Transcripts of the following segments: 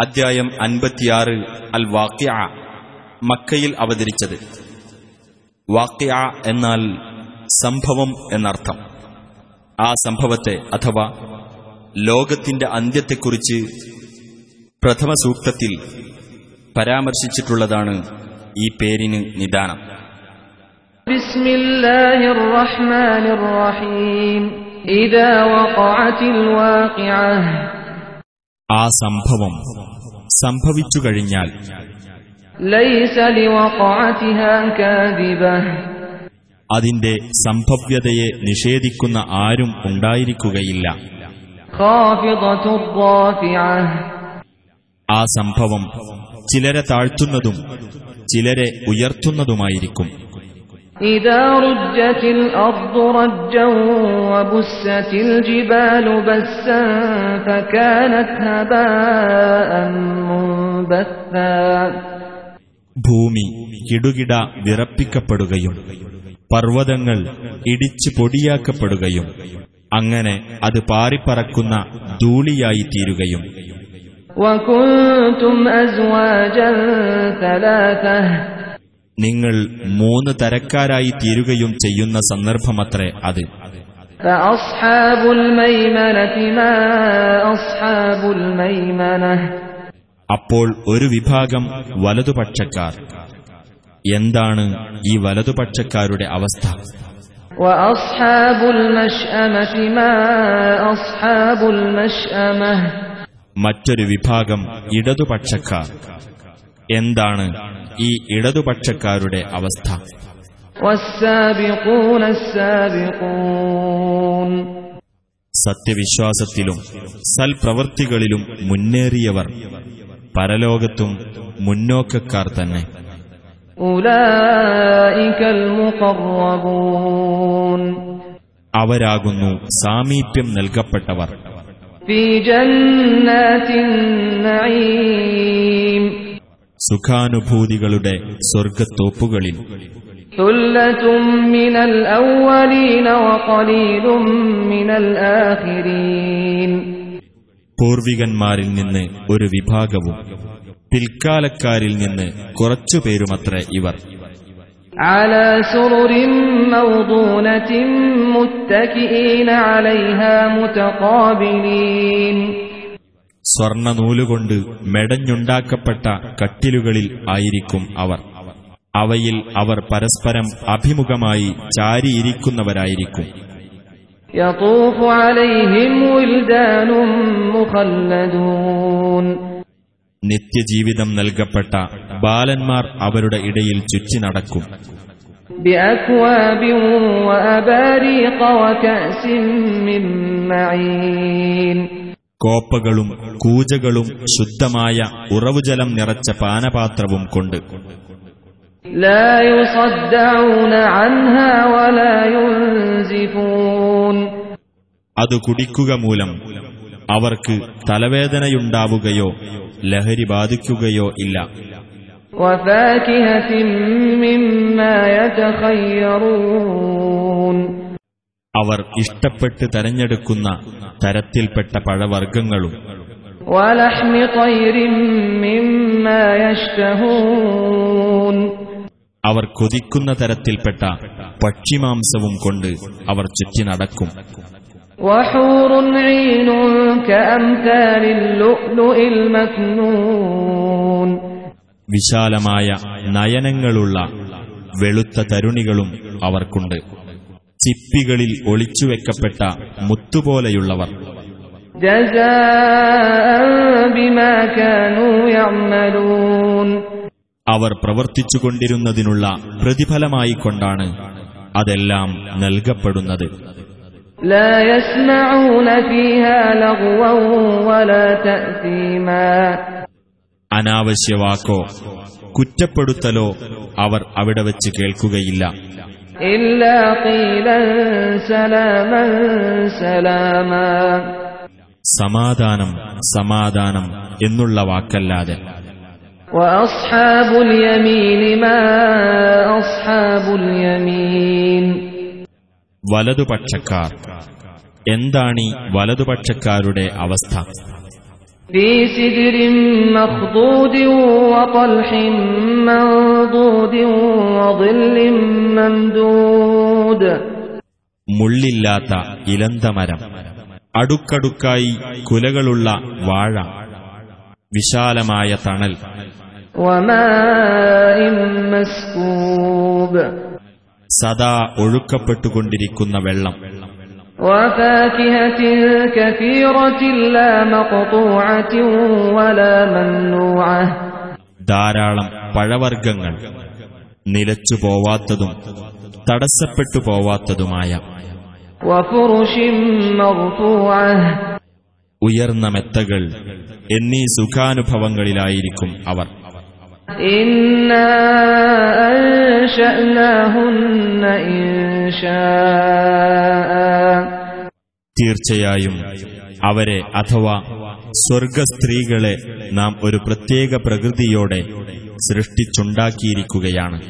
അധ്യായം അൻപത്തിയാറ് അൽ വാക്യ മക്കയിൽ അവതരിച്ചത്. വാക്യ എന്നാൽ സംഭവം എന്നർത്ഥം. ആ സംഭവത്തെ അഥവാ ലോകത്തിന്റെ അന്ത്യത്തെക്കുറിച്ച് പ്രഥമ സൂക്തത്തിൽ പരാമർശിച്ചിട്ടുള്ളതാണ് ഈ പേരിന് നിദാനം. ബിസ്മില്ലാഹിർ റഹ്മാനിർ റഹീം ഇദാ ആ സംഭവം സംഭവിച്ചു കഴിഞ്ഞാൽ അതിന്റെ സംഭവ്യതയെ നിഷേധിക്കുന്ന ആരും ഉണ്ടായിരിക്കുകയില്ല. ആ സംഭവം ചിലരെ താഴ്ത്തുന്നതും ചിലരെ ഉയർത്തുന്നതുമായിരിക്കും. إذا رجت الأرض رجا وبست الجبال بسا فكانت هباء منبثا ഭൂമി കിടുകിട വിറപ്പിക്കപ്പെടുകയും പർവ്വതങ്ങൾ ഇടിച്ചു പൊടിയാക്കപ്പെടുകയും അങ്ങനെ അത് പാറിപ്പറക്കുന്ന ധൂളിയായി തീരുകയും وكنتم أزواجا ثلاثة നിങ്ങൾ മൂന്ന് തരക്കാരായി തീരുകയും ചെയ്യുന്ന സന്ദർഭമത്രേ അത്. അപ്പോൾ ഒരു വിഭാഗം വലതുപക്ഷക്കാർ. എന്താണ് ഈ വലതുപക്ഷക്കാരുടെ അവസ്ഥ? മറ്റൊരു വിഭാഗം ഇടതുപക്ഷക്കാർ. എന്താണ് ഈ ഇടതുപക്ഷക്കാരുടെ അവസ്ഥ? സത്യവിശ്വാസത്തിലും സൽപ്രവൃത്തികളിലും മുന്നേറിയവർ പരലോകത്തും മുന്നോക്കക്കാർ തന്നെ. അവരാകുന്നു സാമീപ്യം നൽകപ്പെട്ടവർ. ഫീ നഈം. സുഖാനുഭൂതികളുടെ സ്വർഗത്തോപ്പുകളിൽ ثلة من الأولين وقليل من الآخرين പൂർവികന്മാരിൽ നിന്ന് ഒരു വിഭാഗവും പിൽക്കാലക്കാരിൽ നിന്ന് കുറച്ചുപേരുമത്രേ ഇവർ على سرر موضونة متكئين عليها متقابلين സ്വർണനൂലുകൊണ്ട് മെടഞ്ഞുണ്ടാക്കപ്പെട്ട കട്ടിലുകളിൽ ആയിരിക്കും അവർ. അവയിൽ അവർ പരസ്പരം അഭിമുഖമായി ചാരിയിരിക്കുന്നവരായിരിക്കും. നിത്യജീവിതം നൽകപ്പെട്ട ബാലന്മാർ അവരുടെ ഇടയിൽ ചുറ്റി നടക്കും. ബിഅക്വാബിൻ മിൻ കോപ്പകളും കൂജകളും ശുദ്ധമായ ഉറവുജലം നിറച്ച പാനപാത്രവും കൊണ്ട് لا يصدعون عنها ولا ينزفون അത് കുടിക്കുക മൂലം അവർക്ക് തലവേദനയുണ്ടാവുകയോ ലഹരി ബാധിക്കുകയോ ഇല്ല وفاكهة مما يتخيرون അവർ ഇഷ്ടപ്പെട്ട് തെരഞ്ഞെടുക്കുന്ന തരത്തിൽപ്പെട്ട പഴവർഗങ്ങളും. അവർ കൊതിക്കുന്ന തരത്തിൽപ്പെട്ട പക്ഷിമാംസവും കൊണ്ട് അവർ ചുറ്റി നടക്കും. വിശാലമായ നയനങ്ങളുള്ള വെളുത്ത തരുണികളും അവർക്കുണ്ട്. ചിപ്പികളിൽ ഒളിച്ചുവെക്കപ്പെട്ട മുത്തുപോലെയുള്ളവർ. അവർ പ്രവർത്തിച്ചുകൊണ്ടിരുന്നതിനുള്ള പ്രതിഫലമായി കൊണ്ടാണ് അതെല്ലാം നൽകപ്പെടുന്നത്. അനാവശ്യ വാക്കോ കുറ്റപ്പെടുത്തലോ അവർ അവിടെ വെച്ച് കേൾക്കുകയില്ല. സമാധാനം സമാധാനം എന്നുള്ള വാക്കല്ലാതെ. വലതുപക്ഷക്കാർ. എന്താണീ വലതുപക്ഷക്കാരുടെ അവസ്ഥ? في سدر مخضود وطلح منضود وظل ممدود മുള്ളില്ലാത്ത ഇലന്തമരം അടുക്കടുക്കായി കുലകളുള്ള വാഴ വിശാലമായ തണൽ وماء مسكوب സദാ ഒഴുക്കപ്പെട്ടുകൊണ്ടിരിക്കുന്ന വെള്ളം وفاكهة كثيرة لا مقطوعة ولا ممنوعة ധാരാളം പഴവർഗ്ഗങ്ങൾ നിലച്ചു പോവാത്തതും തടസ്സപ്പെട്ടു പോവാത്തതുമായ وفرش مرفوعة ഉയർന്ന മെത്തകൾ എന്നീ സുഖാനുഭവങ്ങളിലായിരിക്കും അവർ إنا أنشأناهن إنشاء തീർച്ചയായും അവരെ അഥവാ സ്വർഗസ്ത്രീകളെ നാം ഒരു പ്രത്യേക പ്രകൃതിയോടെ സൃഷ്ടിച്ചുണ്ടാക്കിയിരിക്കുകയാണ്.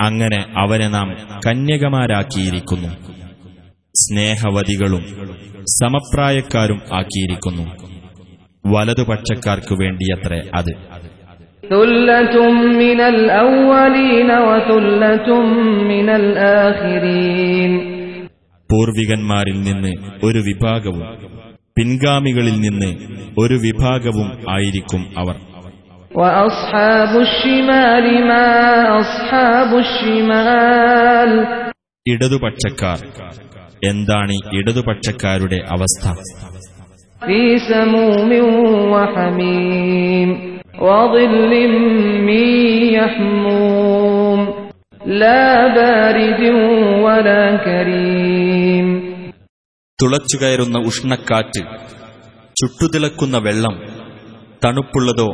അങ്ങനെ അവരെ നാം കന്യകമാരാക്കിയിരിക്കുന്നു. സ്നേഹവതികളും സമപ്രായക്കാരും ആക്കിയിരിക്കുന്നു. വലതുപക്ഷക്കാർക്കു വേണ്ടിയത്രേ അത്. പൂർവികന്മാരിൽ നിന്ന് ഒരു വിഭാഗവും പിൻഗാമികളിൽ നിന്ന് ഒരു വിഭാഗവും ആയിരിക്കും അവർ. ഇടതുപക്ഷക്കാർ. എന്താണ് ഇടതുപക്ഷക്കാരുടെ അവസ്ഥ? ഫീ വഹമീം وظل من يحموم لا بارد ولا كريم തുളച്ചുകയറുന്ന ഉഷ്ണക്കാറ്റ് ചുട്ടുതിളക്കുന്ന വെള്ളം തണുപ്പുള്ളതോ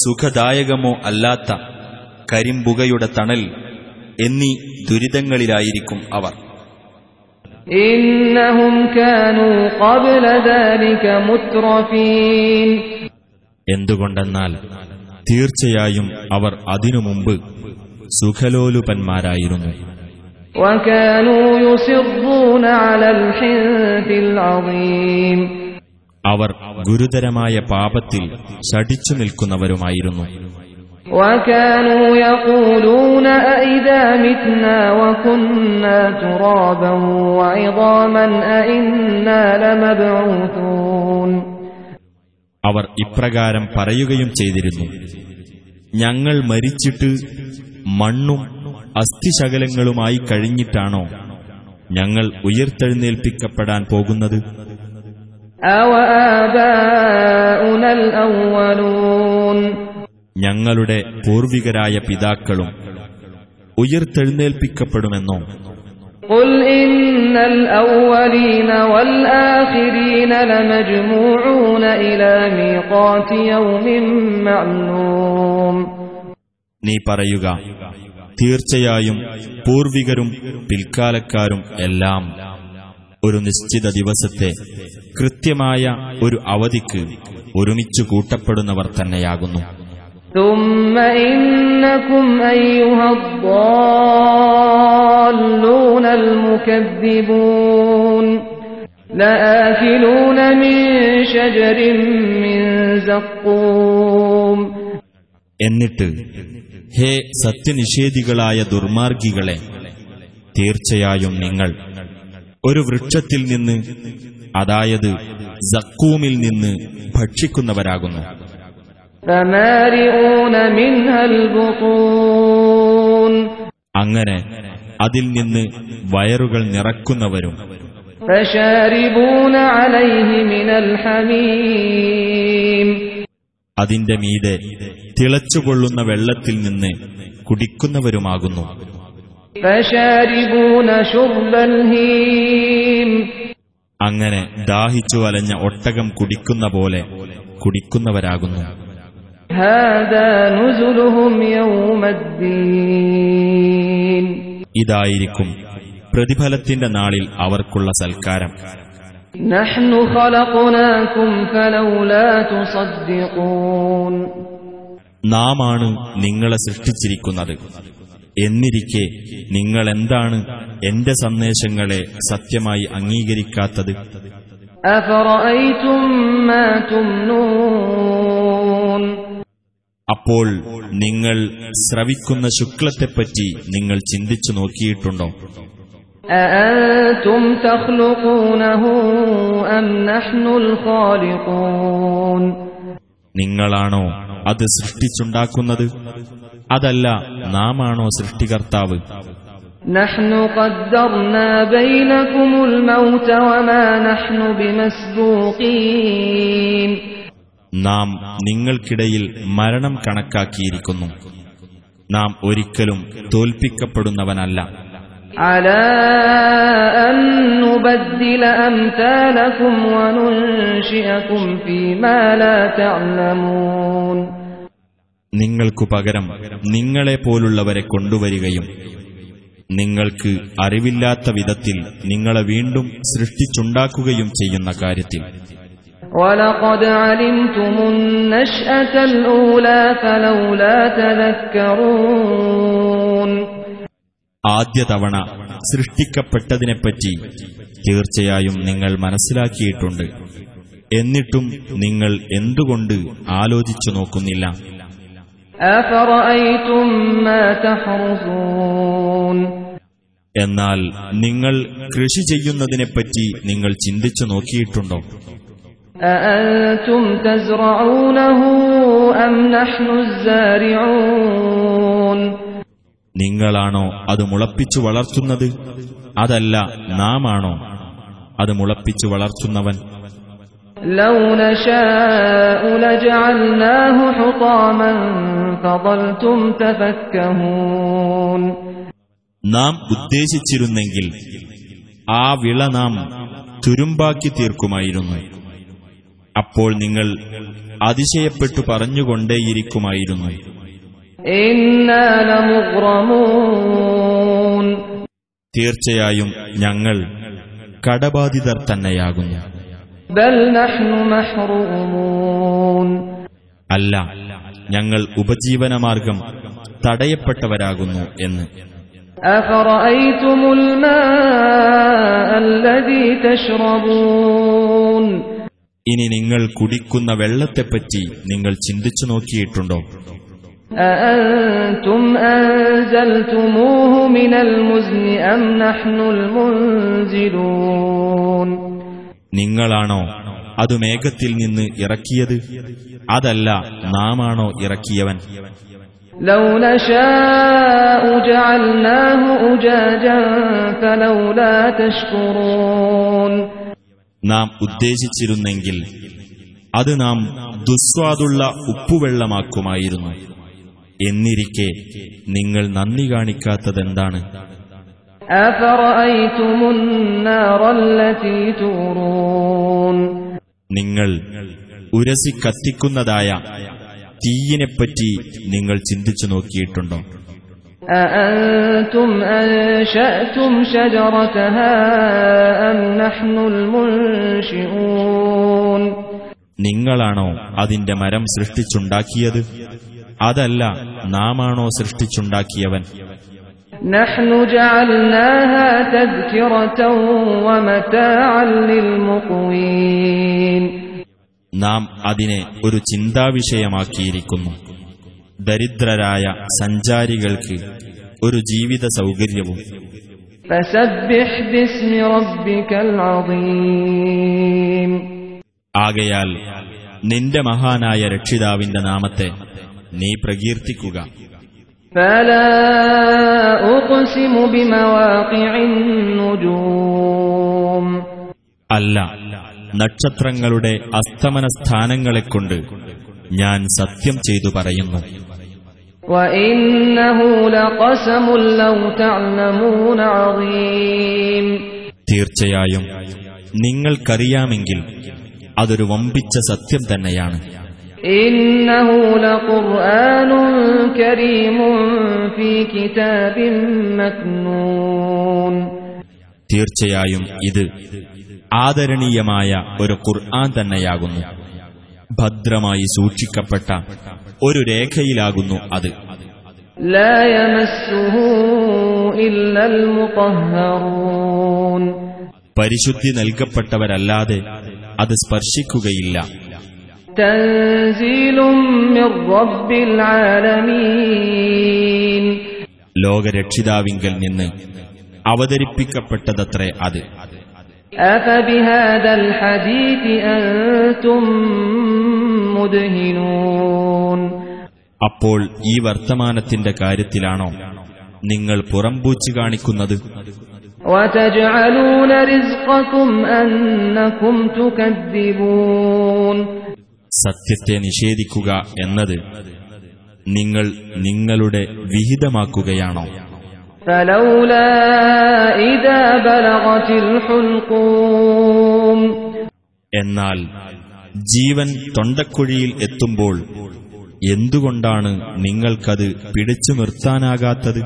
സുഖദായകമോ അല്ലാത്ത കരിമ്പുകയുടെ തണൽ എന്നീ ദുരിതങ്ങളിലായിരിക്കും അവർ إنهم كانوا قبل ذلك مترفين എന്തുകൊണ്ടെന്നാൽ തീർച്ചയായും അവർ അതിനു മുമ്പ് സുഖലോലുപന്മാരായിരുന്നു وكانوا يصرون على الحنث العظيم അവർ ഗുരുതരമായ പാപത്തിൽ ശടിച്ചു നിൽക്കുന്നവരുമായിരുന്നു وكانوا يقولون أئذا متنا وكنا ترابا وعظاما أئنا لمبعوثون അവർ ഇപ്രകാരം പറയുകയും ചെയ്തിരുന്നു. ഞങ്ങൾ മരിച്ചിട്ട് മണ്ണും അസ്ഥിശകലങ്ങളുമായി കഴിഞ്ഞിട്ടാണോ ഞങ്ങൾ ഉയർത്തെഴുന്നേൽപ്പിക്കപ്പെടാൻ പോകുന്നത്? ഞങ്ങളുടെ പൂർവികരായ പിതാക്കളും ഉയർത്തെഴുന്നേൽപ്പിക്കപ്പെടുമെന്നോ? قل إن الأولين والآخرين لمجموعون إلى ميقات يوم معلوم നീ പറയുക തീർച്ചയായും പൂർവികരും പിൽക്കാലക്കാരും എല്ലാം ഒരു നിശ്ചിത ദിവസത്തെ കൃത്യമായ ഒരു അവധിക്ക് ഒരുമിച്ചു കൂട്ടപ്പെടുന്നവർ തന്നെയാകുന്നു ثم إنكم أيها الضالون المكذبون لآكلون من شجر من زقوم എന്നിട്ട് ഹേ സത്യനിഷേധികളായ ദുർമാർഗികളെ തീർച്ചയായും നിങ്ങൾ ഒരു വൃക്ഷത്തിൽ നിന്ന് അതായത് സക്കൂമിൽ നിന്ന് ഭക്ഷിക്കുന്നവരാകുന്നു فمارئون منها البطون അങ്ങനെ അതിൽ നിന്ന് വയറുകൾ നിറക്കുന്നവരും അതിന്റെ മീതെ തിളച്ചുകൊള്ളുന്ന വെള്ളത്തിൽ നിന്ന് കുടിക്കുന്നവരുമാകുന്നു. അങ്ങനെ ദാഹിച്ചു വലഞ്ഞ ഒട്ടകം കുടിക്കുന്ന പോലെ കുടിക്കുന്നവരാകുന്നു. ഇതായിരിക്കും പ്രതിഫലത്തിന്റെ നാളിൽ അവർക്കുള്ള സൽക്കാരം. നാമാണ് നിങ്ങളെ സൃഷ്ടിച്ചിരിക്കുന്നത്. എന്നിരിക്കെ നിങ്ങളെന്താണ് എന്റെ സന്ദേശങ്ങളെ സത്യമായി അംഗീകരിക്കാത്തത്? അഫറൈറ്റും അപ്പോൾ നിങ്ങൾ ശ്രവിക്കുന്ന ശുക്ലത്തെപ്പറ്റി നിങ്ങൾ ചിന്തിച്ചു നോക്കിയിട്ടുണ്ടോ? നിങ്ങളാണോ അത് സൃഷ്ടിച്ചുണ്ടാക്കുന്നത്? അതല്ല നാമാണോ സൃഷ്ടികർത്താവ്? നഹ്നു നാം നിങ്ങൾക്കിടയിൽ മരണം കണക്കാക്കിയിരിക്കുന്നു. നാം ഒരിക്കലും തോൽപ്പിക്കപ്പെടുന്നവനല്ല. നിങ്ങൾക്കു പകരം നിങ്ങളെ പോലുള്ളവരെ കൊണ്ടുവരികയും നിങ്ങൾക്ക് അറിവില്ലാത്ത വിധത്തിൽ നിങ്ങളെ വീണ്ടും സൃഷ്ടിച്ചുണ്ടാക്കുകയും ചെയ്യുന്ന കാര്യത്തിൽ ولقد علمتم النشأة الأولى فلولا تذكرون ആദ്യ തവണ സൃഷ്ടിക്കപ്പെട്ടതിനെപ്പറ്റി തീർച്ചയായും നിങ്ങൾ മനസ്സിലാക്കിയിട്ടുണ്ട് എന്നിട്ടും നിങ്ങൾ എന്തുകൊണ്ട് ആലോചിച്ചു നോക്കുന്നില്ല أفرأيتم ما تحرثون എന്നാൽ നിങ്ങൾ കൃഷി ചെയ്യുന്നതിനെപ്പറ്റി നിങ്ങൾ ചിന്തിച്ചു നോക്കിയിട്ടുണ്ടോ أأنتم تزرعونه أم نحن الزارعون നിങ്ങളാണോ അത് മുളപ്പിച്ചു വളർത്തുന്നത് അതല്ല നാമാണോ അത് മുളപ്പിച്ചു വളർത്തുന്നവൻ لو نشاء لجعلناه حطاما فظلتم تفكهون നാം ഉദ്ദേശിച്ചിരുന്നെങ്കിൽ ആ വിള നാം തുരുമ്പാക്കി തീർക്കുമായിരുന്നു അപ്പോൾ നിങ്ങൾ അതിശയപ്പെട്ടു പറഞ്ഞുകൊണ്ടേയിരിക്കുമായിരുന്നു إنا لمغرمون തീർച്ചയായും ഞങ്ങൾ കടബാധിതർ തന്നെയാകുന്നു بل نحن محرومون അല്ല ഞങ്ങൾ ഉപജീവനമാർഗം തടയപ്പെട്ടവരാകുന്നു എന്ന് أفرأيتم الماء الذي تشربون ഇനി നിങ്ങൾ കുടിക്കുന്ന വെള്ളത്തെപ്പറ്റി നിങ്ങൾ ചിന്തിച്ചു നോക്കിയിട്ടുണ്ടോ أأنتم أنزلتموه من المزن أم نحن المنزلون നിങ്ങളാണോ അത് മേഘത്തിൽ നിന്ന് ഇറക്കിയത് അതല്ല നാമാണോ ഇറക്കിയവൻ لو نشاء جعلناه أجاجا فلولا تشكرون നാം ഉദ്ദേശിച്ചിരുന്നെങ്കിൽ അത് നാം ദുസ്വാദുള്ള ഉപ്പുവെള്ളമാക്കുമായിരുന്നു. എന്നിരിക്കെ നിങ്ങൾ നന്ദി കാണിക്കാത്തതെന്താണ്? നിങ്ങൾ ഉരസി കത്തിക്കുന്നതായ തീയിനെപ്പറ്റി നിങ്ങൾ ചിന്തിച്ചു നോക്കിയിട്ടുണ്ടോ? أأنتم أنشأتم شجرتها أم نحن المنشئون നിങ്ങളാണോ അതിന്റെ മരം സൃഷ്ടിച്ചുണ്ടാക്കിയത് അതല്ല നാമാണോ സൃഷ്ടിച്ചുണ്ടാക്കിയവൻ نحن جعلناها تذكرة ومتاعا للمقوين നാം അതിനെ ഒരു ചിന്താവിഷയമാക്കിയിരിക്കുന്നു ദരിദ്രരായ സഞ്ചാരികൾക്ക് ഒരു ജീവിത സൗകര്യവും. ആകയാൽ നിന്റെ മഹാനായ രക്ഷിതാവിന്റെ നാമത്തെ നീ പ്രകീർത്തിക്കുക. അല്ല നക്ഷത്രങ്ങളുടെ അസ്തമന സ്ഥാനങ്ങളെക്കൊണ്ട് ഞാൻ സത്യം ചെയ്തു പറയുന്നു. തീർച്ചയായും നിങ്ങൾക്കറിയാമെങ്കിൽ അതൊരു വമ്പിച്ച സത്യം തന്നെയാണ്. തീർച്ചയായും ഇത് ആദരണീയമായ ഒരു ഖുർആൻ തന്നെയാകുന്നു. ഭദ്രമായി സൂക്ഷിക്കപ്പെട്ട ഒരു രേഖയിലാകുന്നു അത്. പരിശുദ്ധി നൽകപ്പെട്ടവരല്ലാതെ അത് സ്പർശിക്കുകയില്ല. ലോകരക്ഷിതാവിങ്കൽ നിന്ന് അവതരിപ്പിക്കപ്പെട്ടതത്രേ അത്. അഫബിഹാദൽ അൻതും അപ്പോൾ ഈ വർത്തമാനത്തിന്റെ കാര്യത്തിലാണോ നിങ്ങൾ പുറംപൂച്ച് കാണിക്കുന്നത്? സത്യത്തെ നിഷേധിക്കുക എന്നത് നിങ്ങൾ നിങ്ങളുടെ വിഹിതമാക്കുകയാണോ? എന്നാൽ ജീവൻ തൊണ്ടക്കുഴിയിൽ എത്തുമ്പോൾ എന്തുകൊണ്ടാണ് നിങ്ങൾക്കത് പിടിച്ചു നിർത്താനാകാത്തത്?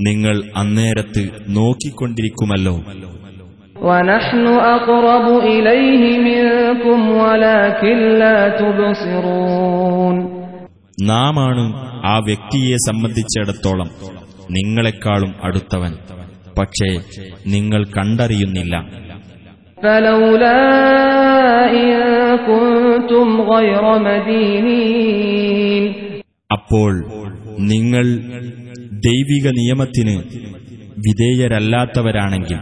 നിങ്ങൾ അന്നേരത്ത് നോക്കിക്കൊണ്ടിരിക്കുമല്ലോ. നാമാണ് ആ വ്യക്തിയെ സംബന്ധിച്ചിടത്തോളം. നിങ്ങളെക്കാളും അടുത്തവൻ. പക്ഷേ നിങ്ങൾ കണ്ടറിയുന്നില്ല. അപ്പോൾ നിങ്ങൾ ദൈവിക നിയമത്തിന് വിധേയരല്ലാത്തവരാണെങ്കിൽ.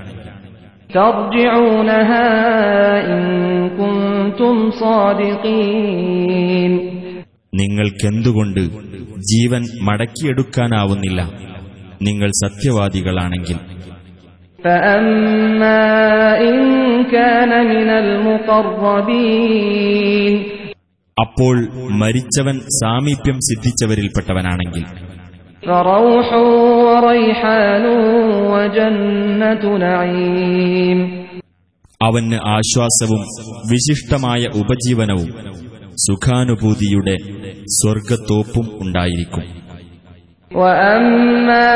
നിങ്ങൾക്കെന്തുകൊണ്ട് ജീവൻ മടക്കിയെടുക്കാനാവുന്നില്ല? നിങ്ങൾ സത്യവാദികളാണെങ്കിൽ. അപ്പോൾ മരിച്ചവൻ സാമീപ്യം സിദ്ധിച്ചവരിൽപ്പെട്ടവനാണെങ്കിൽ. അവന് ആശ്വാസവും വിശിഷ്ടമായ ഉപജീവനവും സുഖാനുഭൂതിയുടെ സ്വർഗത്തോപ്പും ഉണ്ടായിരിക്കും. وأما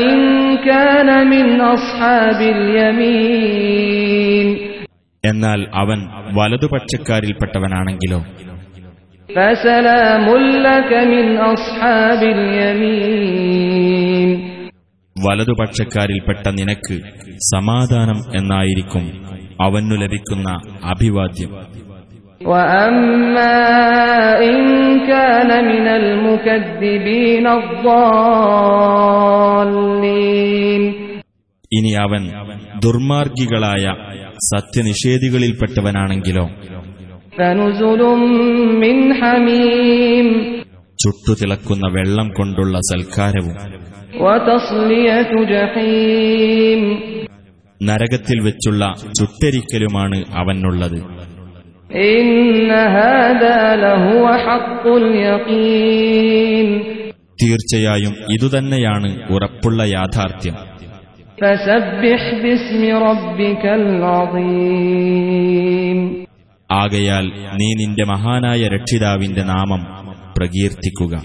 إن كان من أصحاب اليمين എന്നാൽ അവൻ വലതുപക്ഷക്കാരിൽപ്പെട്ടവനാണെങ്കിലോ فسلام لك من أصحاب اليمين വലതുപക്ഷക്കാരിൽപ്പെട്ട നിനക്ക് സമാധാനം എന്നായിരിക്കും അവനു ലഭിക്കുന്ന അഭിവാദ്യം وأما إن كان من المكذبين الضالين ഇനി അവൻ ദുർമാർഗികളായ സത്യനിഷേധികളിൽപ്പെട്ടവനാണെങ്കിലോ فنزل من حميم ചുട്ടുതിളക്കുന്ന വെള്ളം കൊണ്ടുള്ള സൽക്കാരവും وتصلية جحيم നരകത്തിൽ വെച്ചുള്ള ചുട്ടരിക്കലുമാണ് അവനുള്ളത് തീർച്ചയായും ഇതുതന്നെയാണ് ഉറപ്പുള്ള യാഥാർത്ഥ്യം. ആകയാൽ നീ നിന്റെ മഹാനായ രക്ഷിതാവിന്റെ നാമം പ്രകീർത്തിക്കുക.